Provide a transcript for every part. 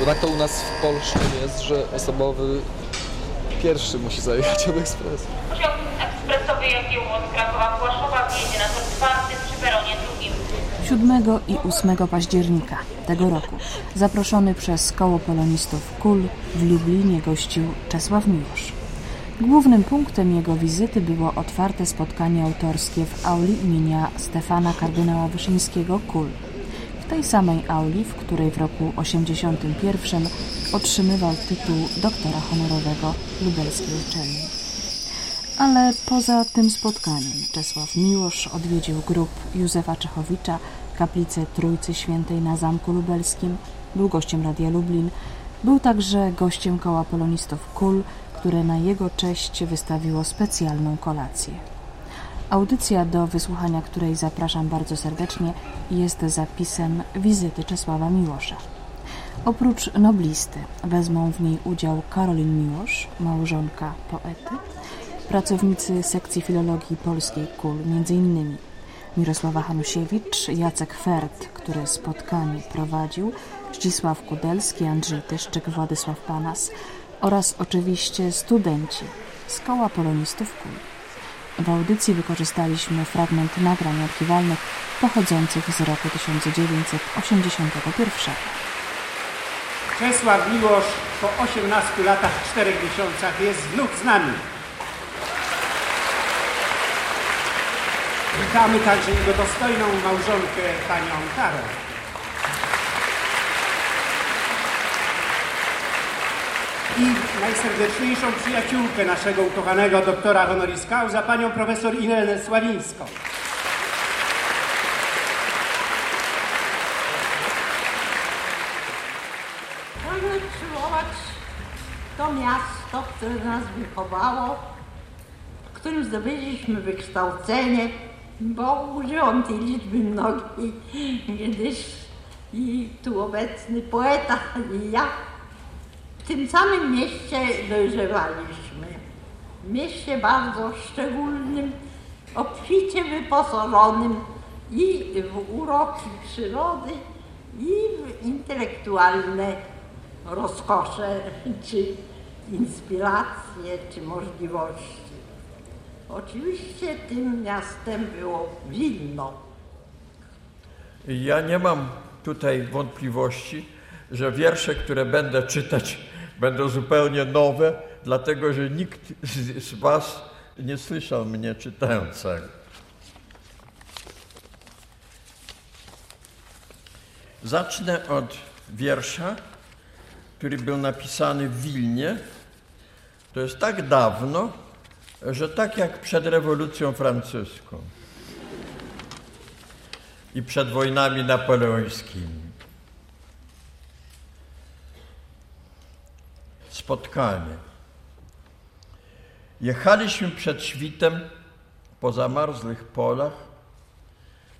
Bo tak to u nas w Polsce jest, że osobowy pierwszy musi zajechać od ekspresu. Pociąg ekspresowy Jagiełło z Krakowa Płaszowa wjedzie na tor czwarty przy peronie drugim. 7 i 8 października tego roku zaproszony przez koło polonistów KUL w Lublinie gościł Czesław Miłosz. Głównym punktem jego wizyty było otwarte spotkanie autorskie w auli imienia Stefana kardynała Wyszyńskiego KUL. W tej samej auli, w której w roku 81 otrzymywał tytuł doktora honorowego lubelskiej uczelni. Ale poza tym spotkaniem Czesław Miłosz odwiedził grób Józefa Czechowicza, kaplicę Trójcy Świętej na Zamku Lubelskim, był gościem Radia Lublin, był także gościem koła polonistów KUL, które na jego cześć wystawiło specjalną kolację. Audycja, do wysłuchania której zapraszam bardzo serdecznie, jest zapisem wizyty Czesława Miłosza. Oprócz noblisty wezmą w niej udział Karolin Miłosz, małżonka poety, pracownicy sekcji filologii polskiej KUL, m.in. Mirosława Hanusiewicz, Jacek Fert, który spotkanie prowadził, Zdzisław Kudelski, Andrzej Tyszczyk, Władysław Panas oraz oczywiście studenci z koła polonistów KUL. W audycji wykorzystaliśmy fragment nagrań archiwalnych pochodzących z roku 1981. Czesław Miłosz po 18 latach 4 miesiącach jest znów z nami. Witamy także jego dostojną małżonkę, panią Karol. I najserdeczniejszą przyjaciółkę naszego ukochanego doktora honoris causa, panią profesor Irenę Sławińską. Mamy przywołać to miasto, które nas wychowało, w którym zdobyliśmy wykształcenie, bo użyłam tej liczby mnogiej, gdyż i tu obecny poeta i ja w tym samym mieście dojrzewaliśmy. W mieście bardzo szczególnym, obficie wyposażonym i w uroki przyrody, i w intelektualne rozkosze, czy inspiracje, czy możliwości. Oczywiście tym miastem było Wilno. Ja nie mam tutaj wątpliwości, że wiersze, które będę czytać, będą zupełnie nowe, dlatego że nikt z, Was nie słyszał mnie czytającego. Zacznę od wiersza, który był napisany w Wilnie. To jest tak dawno, że tak jak przed rewolucją francuską i przed wojnami napoleońskimi. Spotkanie. Jechaliśmy przed świtem po zamarzłych polach.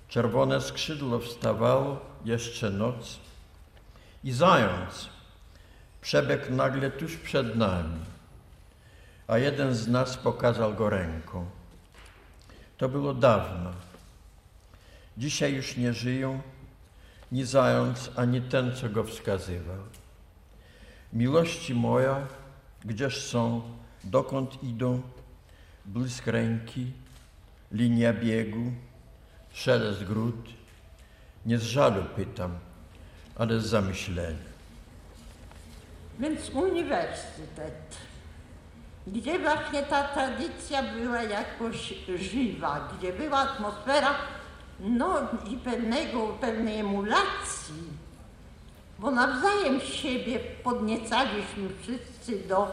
Czerwone skrzydło wstawało, jeszcze noc. I zając przebiegł nagle tuż przed nami, a jeden z nas pokazał go ręką. To było dawno. Dzisiaj już nie żyją ni zając, ani ten, co go wskazywał. Miłości moja, gdzież są, dokąd idą, błysk ręki, linia biegu, szelest gród. Nie z żalu pytam, ale z zamyślenia. Więc uniwersytet, gdzie właśnie ta tradycja była jakoś żywa, gdzie była atmosfera no i pewnego, pewnej emulacji, bo nawzajem siebie podniecaliśmy wszyscy do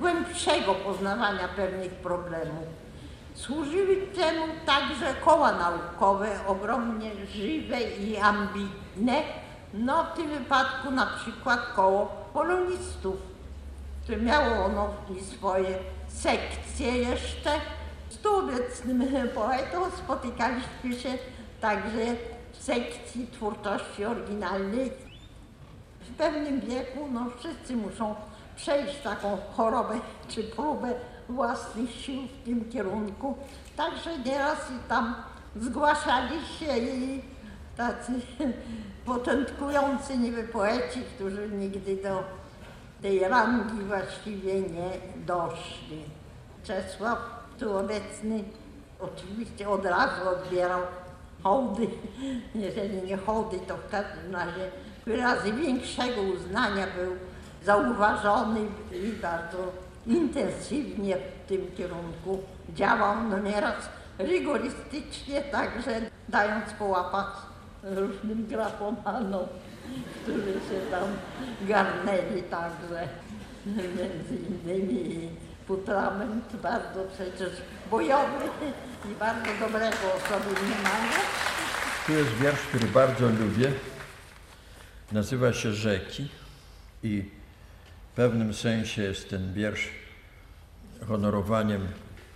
głębszego poznawania pewnych problemów. Służyły temu także koła naukowe, ogromnie żywe i ambitne, no w tym wypadku na przykład koło polonistów, które miało ono swoje sekcje jeszcze. Z tu obecnym poetą spotykaliśmy się także w sekcji twórczości oryginalnej. W pewnym wieku no, wszyscy muszą przejść taką chorobę czy próbę własnych sił w tym kierunku. Także nieraz i tam zgłaszali się i tacy początkujący niby poeci, którzy nigdy do tej rangi właściwie nie doszli. Czesław tu obecny oczywiście od razu odbierał hołdy, jeżeli nie hołdy, to w każdym razie wyrazy większego uznania był zauważony i bardzo intensywnie w tym kierunku działał, no nieraz rygorystycznie, także dając połapać różnym grafomanom, którzy się tam garnęli także między innymi Putrament, bardzo przecież bojowy i bardzo dobrego osoby nie mamy. Tu jest wiersz, który bardzo lubię. Nazywa się Rzeki i w pewnym sensie jest ten wiersz honorowaniem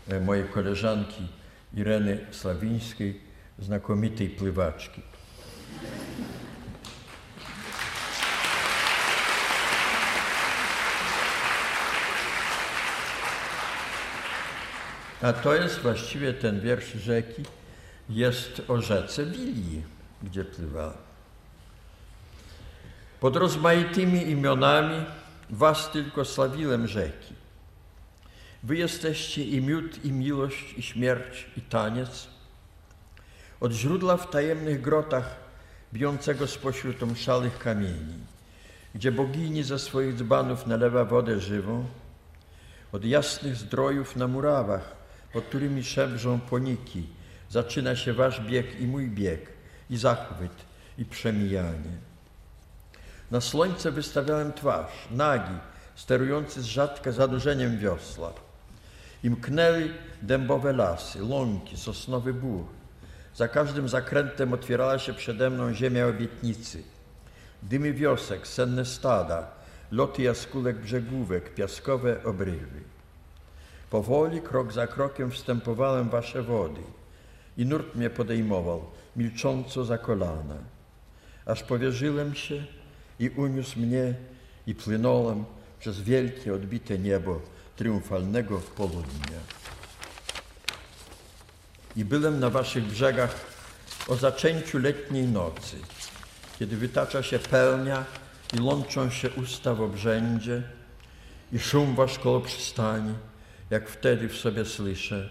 e, mojej koleżanki Ireny Slawińskiej, znakomitej pływaczki. A to jest właściwie ten wiersz rzeki, jest o rzece Wilii, gdzie pływała. Pod rozmaitymi imionami was tylko sławiłem rzeki. Wy jesteście i miód, i miłość, i śmierć, i taniec. Od źródła w tajemnych grotach, bijącego spośród omszalych kamieni, gdzie bogini ze swoich dzbanów nalewa wodę żywą, od jasnych zdrojów na murawach, pod którymi szebrzą poniki, zaczyna się wasz bieg i mój bieg, i zachwyt, i przemijanie. Na słońce wystawiałem twarz, nagi, sterujący z rzadka zadłużeniem wiosła. I mknęli dębowe lasy, łąki, sosnowy bór. Za każdym zakrętem otwierała się przede mną ziemia obietnicy. Dymy wiosek, senne stada, loty jaskółek brzegówek, piaskowe obrywy. Powoli, krok za krokiem wstępowałem wasze wody i nurt mnie podejmował, milcząco za kolana. Aż powierzyłem się i uniósł mnie i płynąłem przez wielkie, odbite niebo triumfalnego południa. I byłem na waszych brzegach o zaczęciu letniej nocy, kiedy wytacza się pełnia i łączą się usta w obrzędzie i szum wasz koło przystani, jak wtedy w sobie słyszę,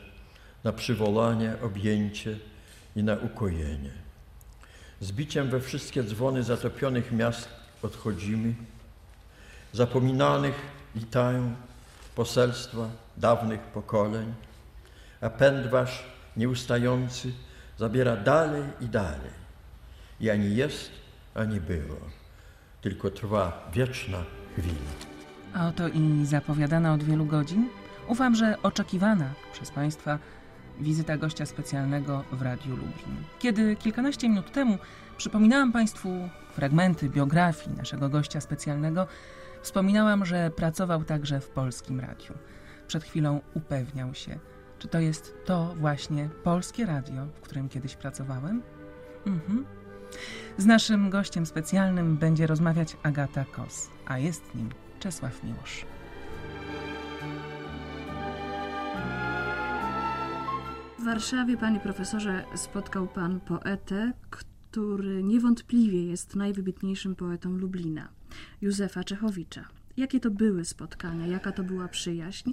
na przywołanie, objęcie i na ukojenie. Z biciem we wszystkie dzwony zatopionych miast odchodzimy, zapominanych witają poselstwa dawnych pokoleń, a pęd wasz nieustający zabiera dalej i dalej. I ani jest, ani było, tylko trwa wieczna chwila. A oto i zapowiadana od wielu godzin, ufam, że oczekiwana przez Państwa wizyta gościa specjalnego w Radiu Lublin. Kiedy kilkanaście minut temu przypominałam Państwu fragmenty biografii naszego gościa specjalnego, wspominałam, że pracował także w polskim radiu. Przed chwilą upewniał się, czy to jest to właśnie polskie radio, w którym kiedyś pracowałem? Mhm. Z naszym gościem specjalnym będzie rozmawiać Agata Kos, a jest nim Czesław Miłosz. W Warszawie, panie profesorze, spotkał pan poetę, który niewątpliwie jest najwybitniejszym poetą Lublina, Józefa Czechowicza. Jakie to były spotkania, jaka to była przyjaźń?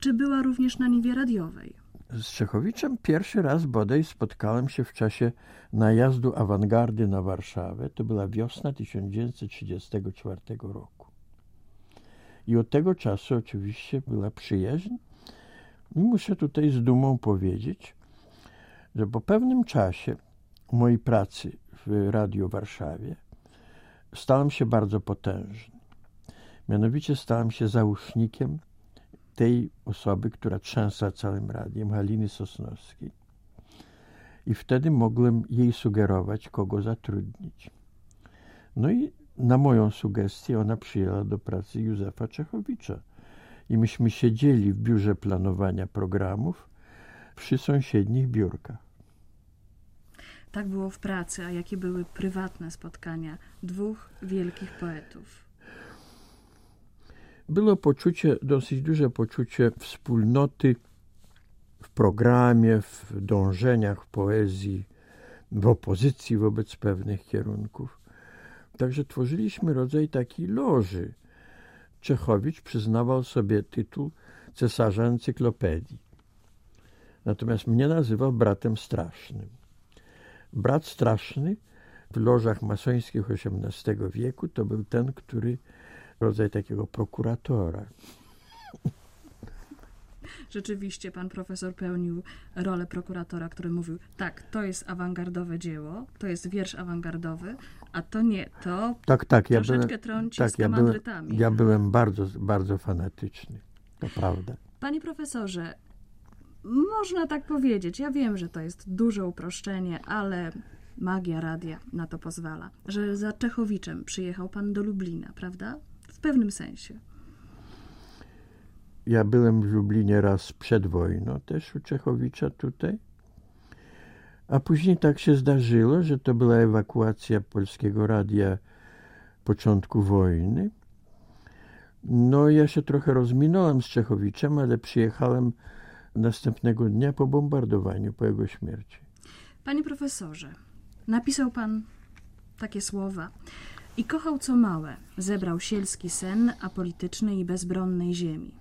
Czy była również na niwie radiowej? Z Czechowiczem pierwszy raz bodaj spotkałem się w czasie najazdu awangardy na Warszawę. To była wiosna 1934 roku. I od tego czasu oczywiście była przyjaźń. I muszę tutaj z dumą powiedzieć, że po pewnym czasie mojej pracy w Radio Warszawie stałem się bardzo potężny. Mianowicie stałem się załóżnikiem tej osoby, która trzęsła całym radiem, Haliny Sosnowskiej. I wtedy mogłem jej sugerować, kogo zatrudnić. No i na moją sugestię ona przyjęła do pracy Józefa Czechowicza. I myśmy siedzieli w biurze planowania programów przy sąsiednich biurkach. Tak było w pracy, a jakie były prywatne spotkania dwóch wielkich poetów? Było poczucie, dosyć duże poczucie wspólnoty w programie, w dążeniach, w poezji. w opozycji wobec pewnych kierunków. Także tworzyliśmy rodzaj takiej loży. Czechowicz przyznawał sobie tytuł cesarza encyklopedii. Natomiast mnie nazywał bratem strasznym. Brat straszny w lożach masońskich XVIII wieku to był ten, który rodzaj takiego prokuratora. Rzeczywiście pan profesor pełnił rolę prokuratora, który mówił, tak, to jest awangardowe dzieło, to jest wiersz awangardowy, a to nie, to Tak, tak, ja troszeczkę byłem, trąci tak, z ja byłem, ja byłem bardzo, bardzo fanatyczny. To prawda. Panie profesorze, można tak powiedzieć, ja wiem, że to jest duże uproszczenie, ale magia radia na to pozwala, że za Czechowiczem przyjechał pan do Lublina, prawda? W pewnym sensie. Ja byłem w Lublinie raz przed wojną, też u Czechowicza tutaj. A później tak się zdarzyło, że to była ewakuacja polskiego radia początku wojny. No ja się trochę rozminąłem z Czechowiczem, ale przyjechałem następnego dnia po bombardowaniu, po jego śmierci. Panie profesorze, napisał pan takie słowa. I kochał co małe, zebrał sielski sen apolitycznej i bezbronnej ziemi.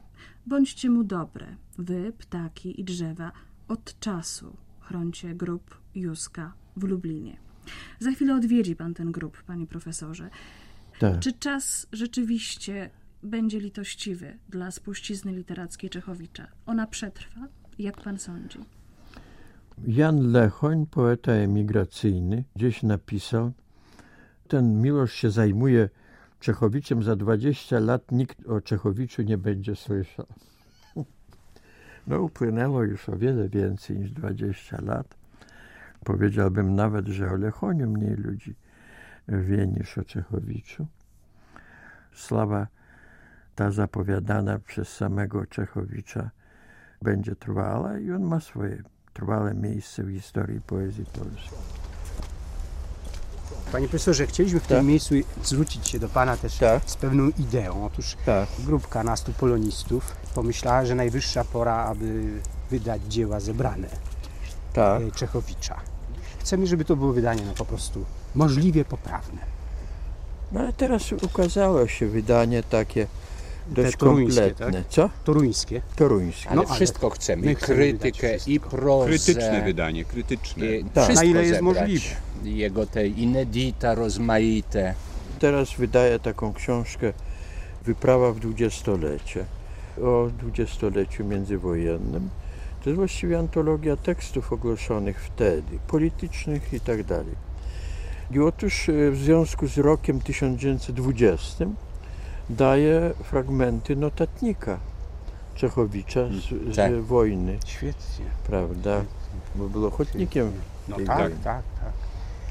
Bądźcie mu dobre, wy, ptaki i drzewa, od czasu chroncie grób Józka w Lublinie. Za chwilę odwiedzi pan ten grób, panie profesorze. Tak. Czy czas rzeczywiście będzie litościwy dla spuścizny literackiej Czechowicza? Ona przetrwa, jak pan sądzi? Jan Lechoń, poeta emigracyjny, gdzieś napisał, ten Miłosz się zajmuje Czechowiczem, za 20 lat nikt o Czechowiczu nie będzie słyszał. No upłynęło już o wiele więcej niż 20 lat. Powiedziałbym nawet, że o Lechoniu mniej ludzi wie niż o Czechowiczu. Sława ta zapowiadana przez samego Czechowicza będzie trwała i on ma swoje trwale miejsce w historii poezji polskiej. Panie profesorze, chcieliśmy w tym miejscu zwrócić się do Pana też Tak. z pewną ideą. Otóż Tak. grupka nastu polonistów pomyślała, że najwyższa pora, aby wydać dzieła zebrane Tak. e, Czechowicza. Chcemy, żeby to było wydanie no, po prostu możliwie poprawne. No ale teraz ukazało się wydanie takie dość toruńskie, kompletne. Co? Toruńskie. Toruńskie. Ale No, ale wszystko chcemy. my I chcemy krytykę, i prozę. Krytyczne wydanie, krytyczne. I Tak. Wszystko Na ile jest zebrać. możliwe. Jego te inedita rozmaite. Teraz wydaje taką książkę Wyprawa w dwudziestolecie o dwudziestoleciu międzywojennym. To jest właściwie antologia tekstów ogłoszonych wtedy, politycznych i tak dalej. I otóż e, w związku z rokiem 1920 daje fragmenty notatnika Czechowicza z, z Tak. wojny, Świetnie. prawda? Bo był ochotnikiem No tak, tak, tak.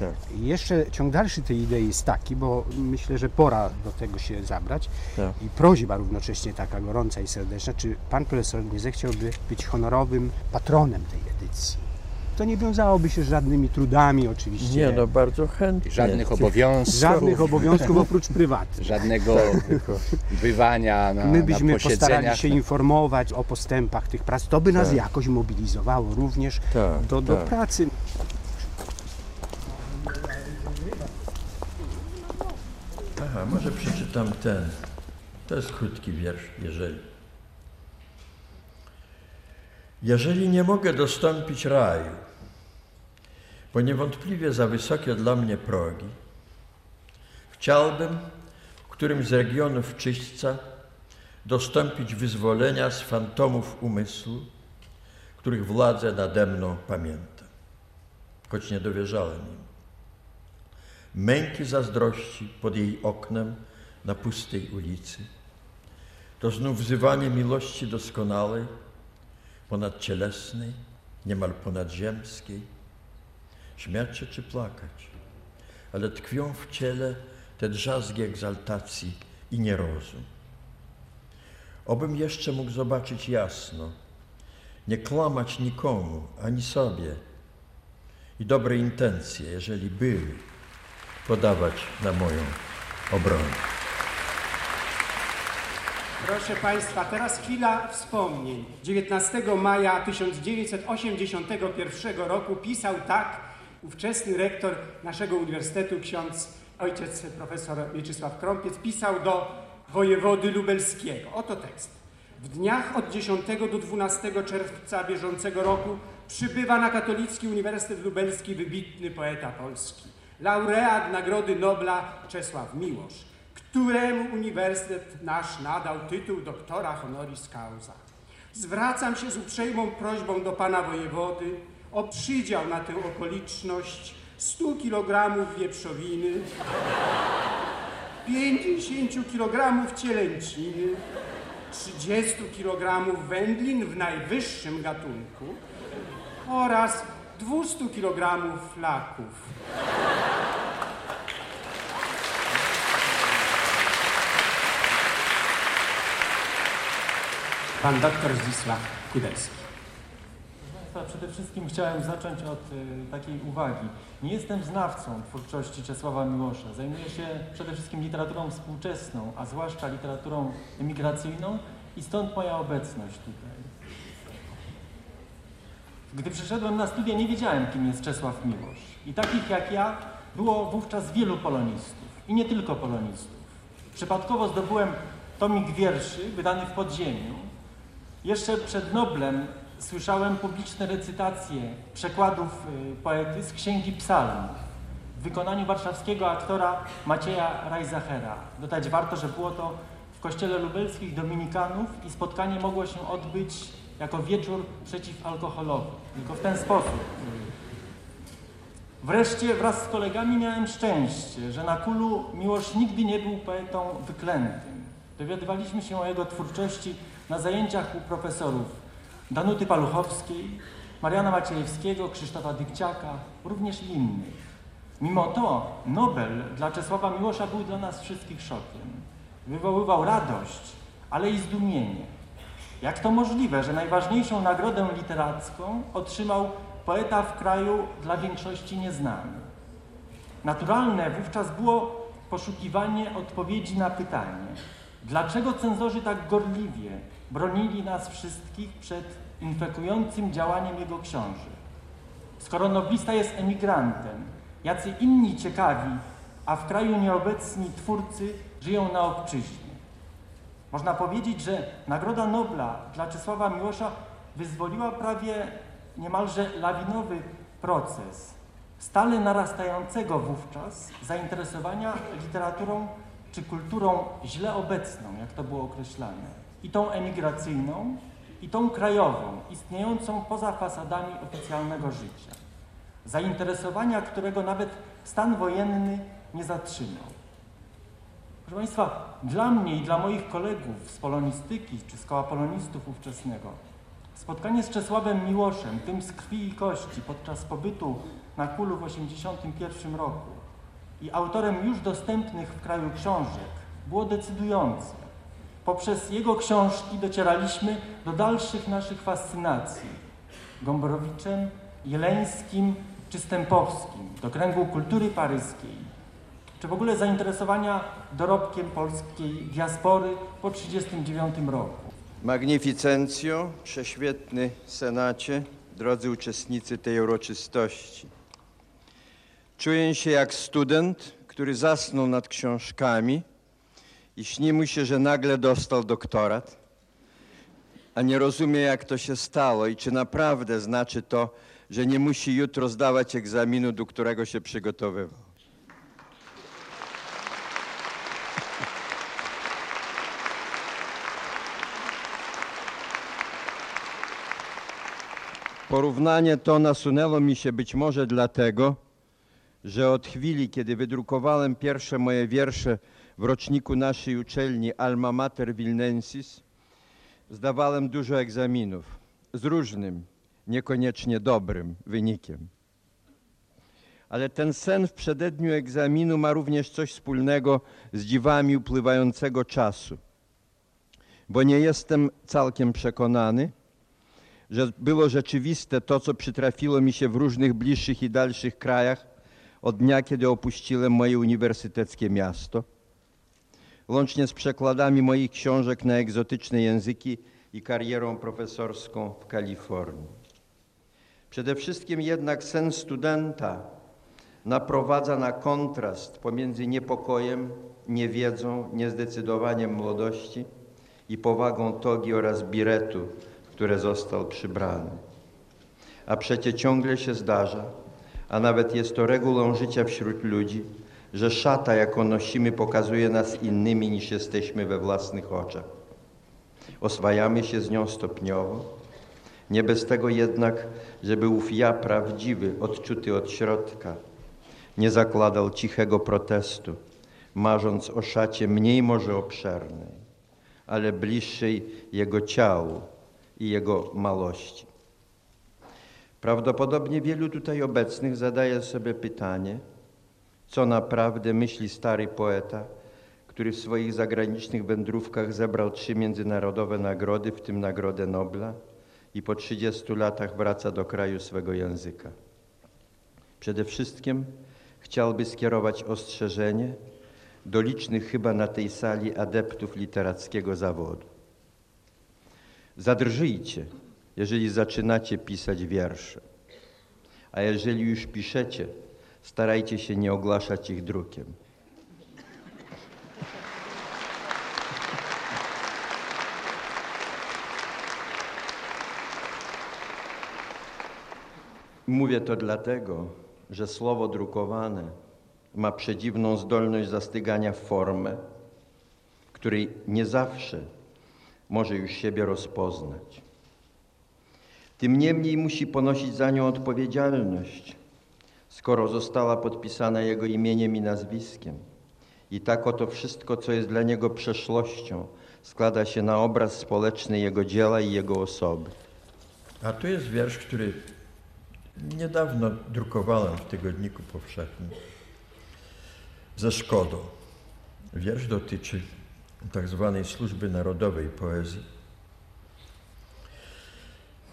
Tak. I jeszcze ciąg dalszy tej idei jest taki, bo myślę, że pora do tego się zabrać. Tak. I prośba równocześnie taka gorąca i serdeczna, czy pan profesor nie zechciałby być honorowym patronem tej edycji? To nie wiązałoby się z żadnymi trudami oczywiście. Nie, no bardzo chętnie. Żadnych obowiązków. Żadnych obowiązków oprócz prywatnych. Żadnego bywania na, My byśmy na postarali się informować o postępach tych prac. To by nas Tak. jakoś mobilizowało również Tak, do, do tak. pracy. Aha, może przeczytam ten. To jest krótki wiersz, jeżeli. Jeżeli nie mogę dostąpić raju, bo niewątpliwie za wysokie dla mnie progi, chciałbym w którymś z regionów czyśćca dostąpić wyzwolenia z fantomów umysłu, których władzę nade mną pamiętam, choć nie dowierzałem im męki zazdrości pod jej oknem na pustej ulicy. To znów wzywanie miłości doskonałej, ponadcielesnej, niemal ponadziemskiej. Śmiać się czy plakać, ale tkwią w ciele te drzazgi egzaltacji i nierozum. Obym jeszcze mógł zobaczyć jasno, nie kłamać nikomu, ani sobie i dobre intencje, jeżeli były, podawać na moją obronę. Proszę Państwa, teraz chwila wspomnień. 19 maja 1981 roku pisał tak ówczesny rektor naszego uniwersytetu, ksiądz ojciec profesor Mieczysław Krąpiec, pisał do wojewody lubelskiego. Oto tekst. W dniach od 10 do 12 czerwca bieżącego roku przybywa na Katolicki Uniwersytet Lubelski wybitny poeta polski, laureat Nagrody Nobla Czesław Miłosz, któremu uniwersytet nasz nadał tytuł doktora honoris causa. Zwracam się z uprzejmą prośbą do pana wojewody o przydział na tę okoliczność 100 kg wieprzowiny, 50 kg cielęciny, 30 kg wędlin w najwyższym gatunku oraz 200 kg flaków. Pan doktor Zdzisław Kudelski. Państwa, przede wszystkim chciałem zacząć od y, takiej uwagi. Nie jestem znawcą twórczości Czesława Miłosza. Zajmuję się przede wszystkim literaturą współczesną, a zwłaszcza literaturą emigracyjną i stąd moja obecność tutaj. Gdy przyszedłem na studia, nie wiedziałem, kim jest Czesław Miłosz. I takich jak ja było wówczas wielu polonistów. I nie tylko polonistów. Przypadkowo zdobyłem tomik wierszy wydany w podziemiu. Jeszcze przed Noblem słyszałem publiczne recytacje przekładów y, poety z Księgi Psalmów w wykonaniu warszawskiego aktora Macieja Rajzachera. Dodać warto, że było to w kościele lubelskich dominikanów i spotkanie mogło się odbyć jako wieczór przeciwalkoholowy. Tylko w ten sposób. Wreszcie wraz z kolegami miałem szczęście, że na Kulu Miłosz nigdy nie był poetą wyklętym. Dowiadywaliśmy się o jego twórczości na zajęciach u profesorów Danuty Paluchowskiej, Mariana Maciejewskiego, Krzysztofa Dykciaka, również innych. Mimo to Nobel dla Czesława Miłosza był dla nas wszystkich szokiem. Wywoływał radość, ale i zdumienie. Jak to możliwe, że najważniejszą nagrodę literacką otrzymał poeta w kraju dla większości nieznany? Naturalne wówczas było poszukiwanie odpowiedzi na pytanie, dlaczego cenzorzy tak gorliwie bronili nas wszystkich przed infekującym działaniem jego książek. Skoro noblista jest emigrantem, jacy inni ciekawi, a w kraju nieobecni twórcy żyją na obczyźnie. Można powiedzieć, że Nagroda Nobla dla Czesława Miłosza wyzwoliła prawie niemalże lawinowy proces stale narastającego wówczas zainteresowania literaturą czy kulturą źle obecną, jak to było określane, i tą emigracyjną, i tą krajową, istniejącą poza fasadami oficjalnego życia. Zainteresowania, którego nawet stan wojenny nie zatrzymał. Proszę Państwa, dla mnie i dla moich kolegów z polonistyki czy z koła polonistów ówczesnego spotkanie z Czesławem Miłoszem, tym z krwi i kości podczas pobytu na Kulu w 1981 roku i autorem już dostępnych w kraju książek było decydujące. Poprzez jego książki docieraliśmy do dalszych naszych fascynacji Gombrowiciem, Jeleńskim czy Stępowskim, do kręgu kultury paryskiej, czy w ogóle zainteresowania dorobkiem polskiej diaspory po 1939 roku. Magnificencjo, prześwietny Senacie, drodzy uczestnicy tej uroczystości. Czuję się jak student, który zasnął nad książkami i śni mu się, że nagle dostał doktorat, a nie rozumie, jak to się stało i czy naprawdę znaczy to, że nie musi jutro zdawać egzaminu, do którego się przygotowywał. Porównanie to nasunęło mi się być może dlatego, że od chwili, kiedy wydrukowałem pierwsze moje wiersze w roczniku naszej uczelni Alma Mater Wilnensis, zdawałem dużo egzaminów z różnym, niekoniecznie dobrym wynikiem. Ale ten sen w przededniu egzaminu ma również coś wspólnego z dziwami upływającego czasu, bo nie jestem całkiem przekonany, że było rzeczywiste to, co przytrafiło mi się w różnych bliższych i dalszych krajach od dnia, kiedy opuściłem moje uniwersyteckie miasto, łącznie z przekładami moich książek na egzotyczne języki i karierą profesorską w Kalifornii. Przede wszystkim jednak sen studenta naprowadza na kontrast pomiędzy niepokojem, niewiedzą, niezdecydowaniem młodości i powagą togi oraz biretu, które został przybrany. A przecie ciągle się zdarza, a nawet jest to regułą życia wśród ludzi, że szata, jaką nosimy, pokazuje nas innymi niż jesteśmy we własnych oczach. Oswajamy się z nią stopniowo, nie bez tego jednak, żeby ów ja prawdziwy, odczuty od środka, nie zakładał cichego protestu, marząc o szacie mniej może obszernej, ale bliższej jego ciału i jego malości. Prawdopodobnie wielu tutaj obecnych zadaje sobie pytanie, co naprawdę myśli stary poeta, który w swoich zagranicznych wędrówkach zebrał trzy międzynarodowe nagrody, w tym Nagrodę Nobla i po 30 latach wraca do kraju swego języka. Przede wszystkim chciałby skierować ostrzeżenie do licznych chyba na tej sali adeptów literackiego zawodu. Zadrżyjcie, jeżeli zaczynacie pisać wiersze, a jeżeli już piszecie, starajcie się nie ogłaszać ich drukiem. Mówię to dlatego, że słowo drukowane ma przedziwną zdolność zastygania w formę, której nie zawsze może już siebie rozpoznać. Tym niemniej musi ponosić za nią odpowiedzialność, skoro została podpisana jego imieniem i nazwiskiem. I tak oto wszystko, co jest dla niego przeszłością, składa się na obraz społeczny jego dzieła i jego osoby. A tu jest wiersz, który niedawno drukowałem w Tygodniku Powszechnym ze szkodą. Wiersz dotyczy tak zwanej służby narodowej poezji.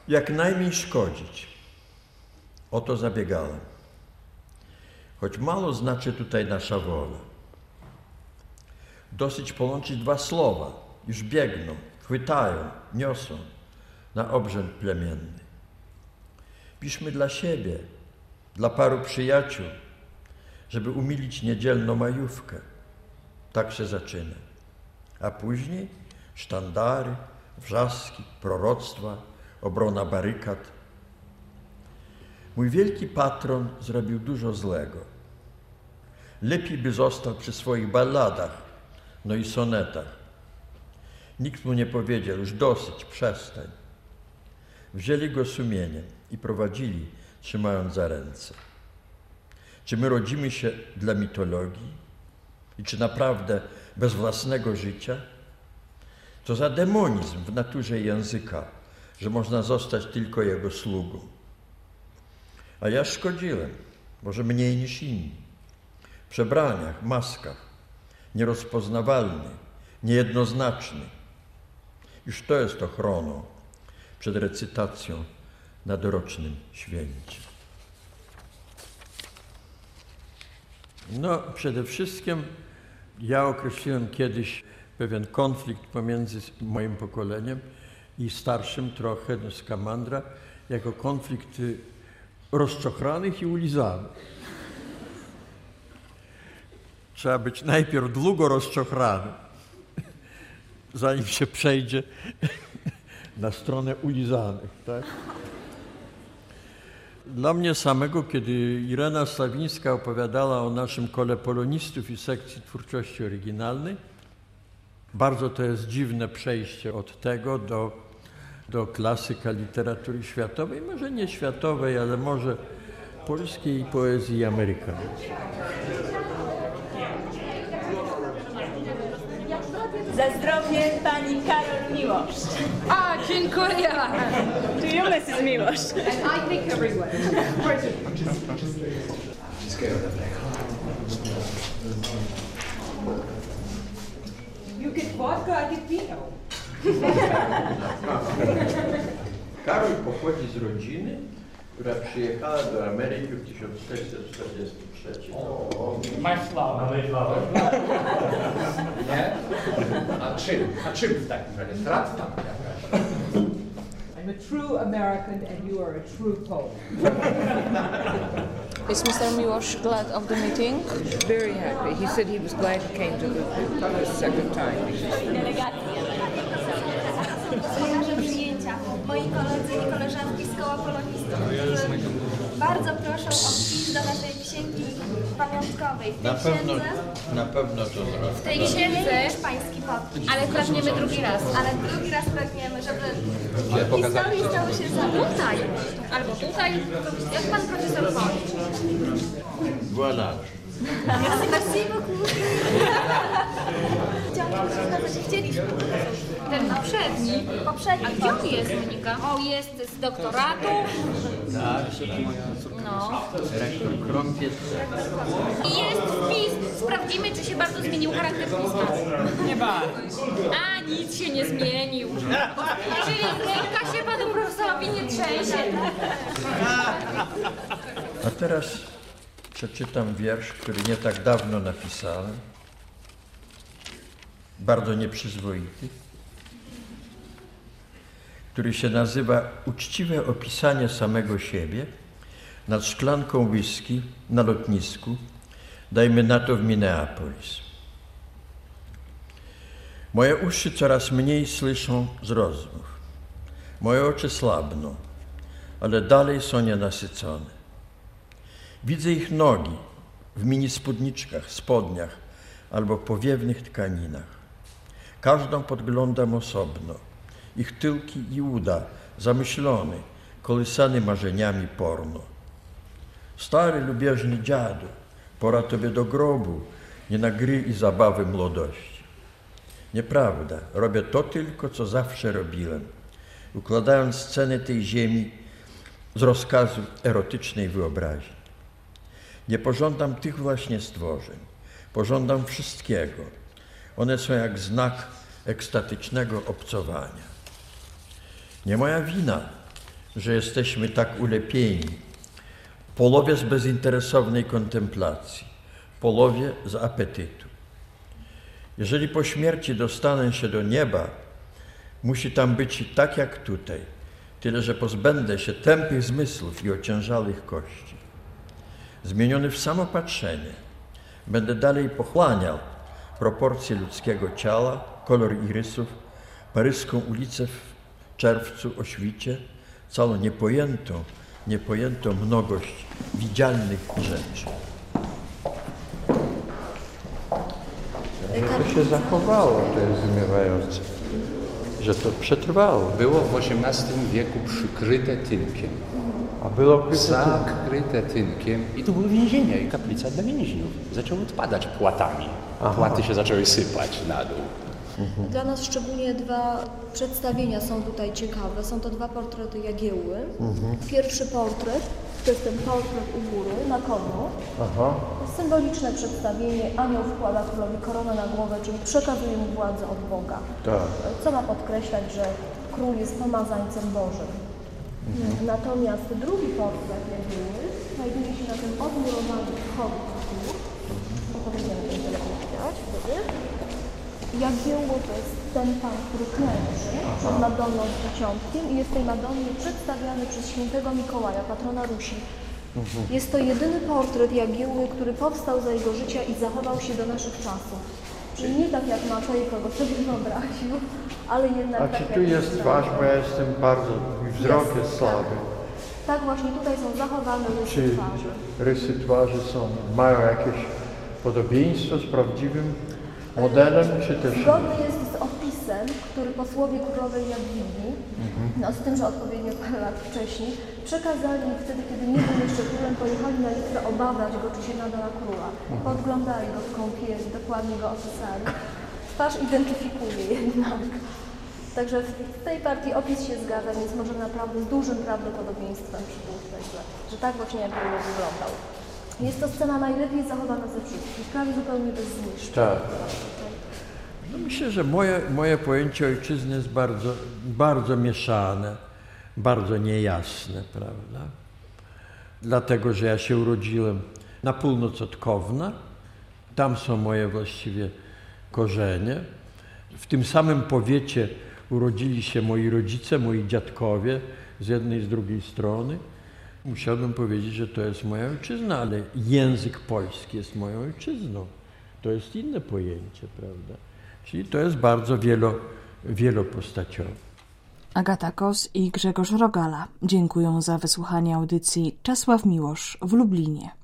Jak najmniej szkodzić. O to zabiegałem. Choć mało znaczy tutaj nasza wola. Dosyć połączyć dwa słowa, już biegną, chwytają, niosą na obrzęd plemienny. Piszmy dla siebie, dla paru przyjaciół, żeby umilić niedzielną majówkę. Tak się zaczyna. A później sztandary, wrzaski, proroctwa, obrona barykad. Mój wielki patron zrobił dużo złego. Lepiej by został przy swoich balladach, no i sonetach. Nikt mu nie powiedział, już dosyć, przestań. Wzięli go sumieniem i prowadzili, trzymając za ręce. Czy my rodzimy się dla mitologii? I czy naprawdę bez własnego życia? To za demonizm w naturze języka, że można zostać tylko jego sługą. A ja szkodziłem, może mniej niż inni. W przebraniach, maskach, nierozpoznawalny, niejednoznaczny. Już to jest ochroną przed recytacją na dorocznym święcie. No, przede wszystkim ja określiłem kiedyś pewien konflikt pomiędzy moim pokoleniem i starszym trochę no, z Kamandra jako konflikt y, rozczochranych i ulizanych. Trzeba być najpierw długo rozczochranym, zanim się przejdzie na stronę ulizanych. Tak? Dla mnie samego, kiedy Irena Stawińska opowiadała o naszym kole polonistów i sekcji twórczości oryginalnej, bardzo to jest dziwne przejście od tego do, do klasyka literatury światowej, może nie światowej, ale może polskiej poezji amerykańskiej. Za zdrowie pani Karol Miłosz. A, dziękuję. To you, Mrs. Miłosz. And I think everyone. You get vodka, I get vino. Karol pochodzi z rodziny, która przyjechała do Ameryki w 1643 roku. Mayflower. Mayflower. Nie? A czym? A czym w takim razie? Strat tam jakaś. am a true American and you are a true Pole. Is Mr. Miłosz glad of the meeting? Very happy. He said he was glad he came to the, the second time. Kojarzę przyjęcia. Moi koledzy i koleżanki z koła polonistów, bardzo proszą o wpis do naszej księgi pamiątkowej. W tej Na pewno, księdze, na pewno to zrobię. w tej księdze już pański podpis. Ale pragniemy drugi raz. Ale drugi raz pragniemy, żeby historii to. stały się za tutaj. Albo tutaj, jak pan profesor woli. Voilà. Merci beaucoup. Chciałam się pokazać, chcieliśmy. Ten poprzedni. Poprzedni A gdzie on jest, Monika? O, jest z doktoratu. Tak, No. rektor Krąpiec. I jest wpis. Sprawdzimy, czy się bardzo zmienił charakter pisma. Nie bardzo. A, nic się nie zmienił. Jeżeli ręka się panu profesorowi nie trzęsie. A teraz przeczytam wiersz, który nie tak dawno napisałem. Bardzo nieprzyzwoity. Który się nazywa Uczciwe opisanie samego siebie nad szklanką whisky na lotnisku, dajmy na to w Minneapolis. Moje uszy coraz mniej słyszą z rozmów. Moje oczy słabną, ale dalej są nienasycone. Widzę ich nogi w mini spódniczkach, spodniach albo powiewnych tkaninach. Każdą podglądam osobno. Ich tyłki i uda, zamyślony, kolysany marzeniami porno. Stary, lubieżny dziadu, pora tobie do grobu, nie na gry i zabawy młodości. Nieprawda, robię to tylko, co zawsze robiłem, układając sceny tej ziemi z rozkazu erotycznej wyobraźni. Nie pożądam tych właśnie stworzeń. Pożądam wszystkiego. One są jak znak ekstatycznego obcowania. Nie moja wina, że jesteśmy tak ulepieni. Polowie z bezinteresownej kontemplacji, polowie z apetytu. Jeżeli po śmierci dostanę się do nieba, musi tam być tak jak tutaj, tyle że pozbędę się tępych zmysłów i ociężałych kości zmieniony w samo patrzenie. Będę dalej pochłaniał proporcje ludzkiego ciała, kolor irysów, paryską ulicę w czerwcu o świcie, całą niepojętą, niepojętą mnogość widzialnych rzeczy. To się zachowało, to jest zmywające, że to przetrwało. Było w XVIII wieku przykryte tynkiem. A było Zakryte tynkiem i tu były więzienia i kaplica dla więźniów. Zaczęły odpadać płatami. Płaty się zaczęły sypać na dół. Dla nas szczególnie dwa przedstawienia są tutaj ciekawe. Są to dwa portrety Jagiełły. Pierwszy portret to jest ten portret u góry, na koniu. Aha. Symboliczne przedstawienie. Anioł wkłada królowi koronę na głowę, czyli przekazuje mu władzę od Boga. Tak. Co ma podkreślać, że król jest pomazańcem Bożym. Natomiast drugi portret Jagiełły znajduje się na tym odmurowanym wchodu tu. Opowiedziemy będzie widać wtedy. Jagiełło to jest ten pan, który klęczy przed Madonną z dzieciątkiem i jest tej Madonnie przedstawiany przez świętego Mikołaja, patrona Rusi. Jest to jedyny portret Jagiełły, który powstał za jego życia i zachował się do naszych czasów. Czyli nie tak jak Matej, kogo sobie wyobraził, ale jednak A tak czy jak tu jest twarz, bo ja jestem bardzo, mój wzrok Jest, jest słaby. Tak właśnie tutaj są zachowane rysy Czy twarzy. rysy twarzy są, mają jakieś podobieństwo z prawdziwym modelem, czy też? Zgodny jest z opisem, który posłowie królowej Jadwigi, no z tym, że odpowiednio parę lat wcześniej, przekazali wtedy, kiedy nie był jeszcze królem, pojechali na Litwę obawiać go, czy się nada na króla. Podglądali go w kąpieli, dokładnie go opisali. Twarz identyfikuje jednak. Także w tej partii opis się zgadza, więc może naprawdę z dużym prawdopodobieństwem przypuszczać, że, że tak właśnie jak król wyglądał. Jest to scena najlepiej zachowana ze wszystkich, prawie zupełnie bez zniszczeń. Tak. No myślę, że moje, moje pojęcie ojczyzny jest bardzo, bardzo mieszane, bardzo niejasne, prawda? Dlatego, że ja się urodziłem na północ od Kowna, tam są moje właściwie korzenie. W tym samym powiecie urodzili się moi rodzice, moi dziadkowie z jednej i z drugiej strony. Musiałbym powiedzieć, że to jest moja ojczyzna, ale język polski jest moją ojczyzną. To jest inne pojęcie, prawda? Czyli to jest bardzo wielo, wielopostaciowe. Agata Kos i Grzegorz Rogala dziękują za wysłuchanie audycji Czesław Miłosz w Lublinie.